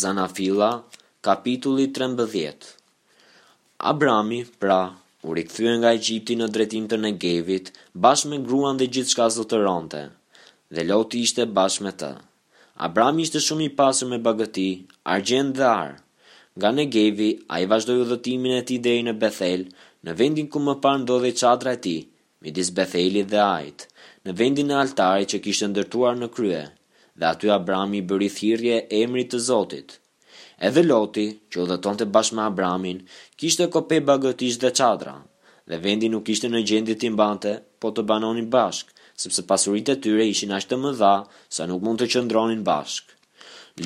Zanafilla, kapitulli trembëdhjetë Abrami, pra, u rikthye nga Egjipti në drejtim të Negevit, bashkë me gruan dhe gjithçka zotëronte, dhe Loti ishte bashkë me të. Abrami ishte shumë i pasur me bagëti, argjend dhe ar. Nga Negevi, ai vazhdoi udhëtimin e tij deri në Bethel, në vendin ku më parë ndodhej çadra e tij, midis Bethelit dhe Ajit, në vendin e altarit që kishte ndërtuar në krye, dhe aty Abrami i bëri thirrje emrit të Zotit. Edhe Loti, që udhëtonte bashkë me Abramin, kishte kope bagëtish dhe çadra, dhe vendi nuk ishte në gjendje t'i mbante, po të banonin bashkë, sepse pasuritë e tyre ishin aq të mëdha sa nuk mund të qëndronin bashkë.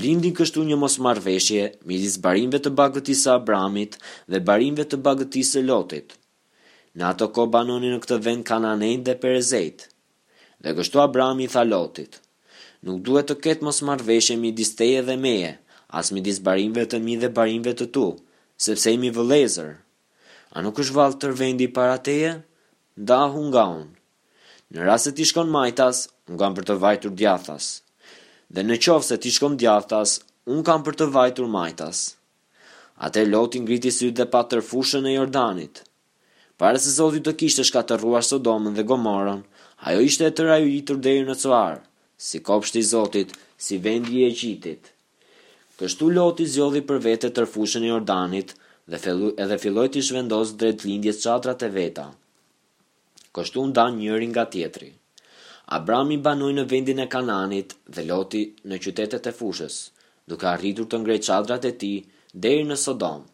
Lindi kështu një mosmarrëveshje midis barinjve të bagëtisë së Abramit dhe barinjve të bagëtisë së Lotit. Në atë kohë banonin në këtë vend kananejtë dhe perezejtë. Dhe kështu Abrami i tha Lotit, Nuk duhet të ketë mosmarrëveshje midis teje dhe meje, as midis barinjve të mi dhe barinjve të tu, sepse jemi vëllezër. A nuk është vallë tërë vendi para teje? Ndahu nga unë. Në rast se ti shkon majtas, unë kam për të vajtur djathtas. Dhe në qoftë se ti shkon djathtas, unë kam për të vajtur majtas. Atëherë Loti ngriti sytë dhe pa tërë fushën e Jordanit. Para se Zoti të kishte shkatërruar Sodomën dhe Gomorrën, ajo ishte e tëra e ujitur deri në Coar, si kopshti i Zotit, si vendi i Egjiptit. Kështu Loti zgjodhi për vete tërë fushën e Jordanit edhe filloi t'i zhvendosë drejt lindjes çadrat e veta. Kështu u ndanë njëri nga tjetri. Abrami banoi në vendin e Kanaanit dhe Loti në qytetet e fushës, duke arritur të ngrejë çadrat e tij deri në Sodomë.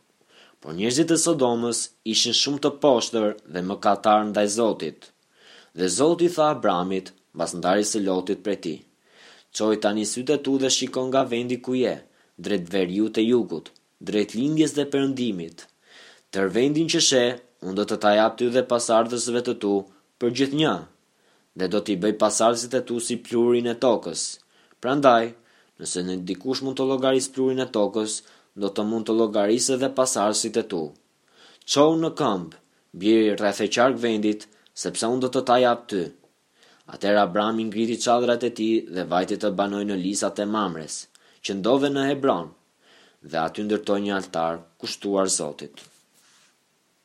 Por njerëzit e Sodomës ishin shumë të poshtër dhe mëkatarë ndaj Zotit. Dhe Zoti i tha Abramit, mbas ndarjes së Lotit prej tij, Çoji tani sytë e tu dhe shiko nga vendi ku je, drejt veriut e jugut, Drejt lindjes dhe perëndimit. Tërë vendin që sheh, unë do të ta jap ty dhe pasardhësve të tu, për gjithnjë. Dhe do t'i bëj pasardhësit e tu si pluhurin e tokës. Prandaj, nëse dikush mund të llogarisë pluhurin e tokës, do të mund të llogarisë edhe pasardhësit e tu. Çohu në këmbë, bjeri rreth e qark vendit, sepse unë do të ta jap ty. Atëherë Abrami ngriti çadrat e tij dhe vajti të banojë në lisat e Mamres, që ndodhen në Hebron, dhe aty ndërtoi një altar, kushtuar Zotit.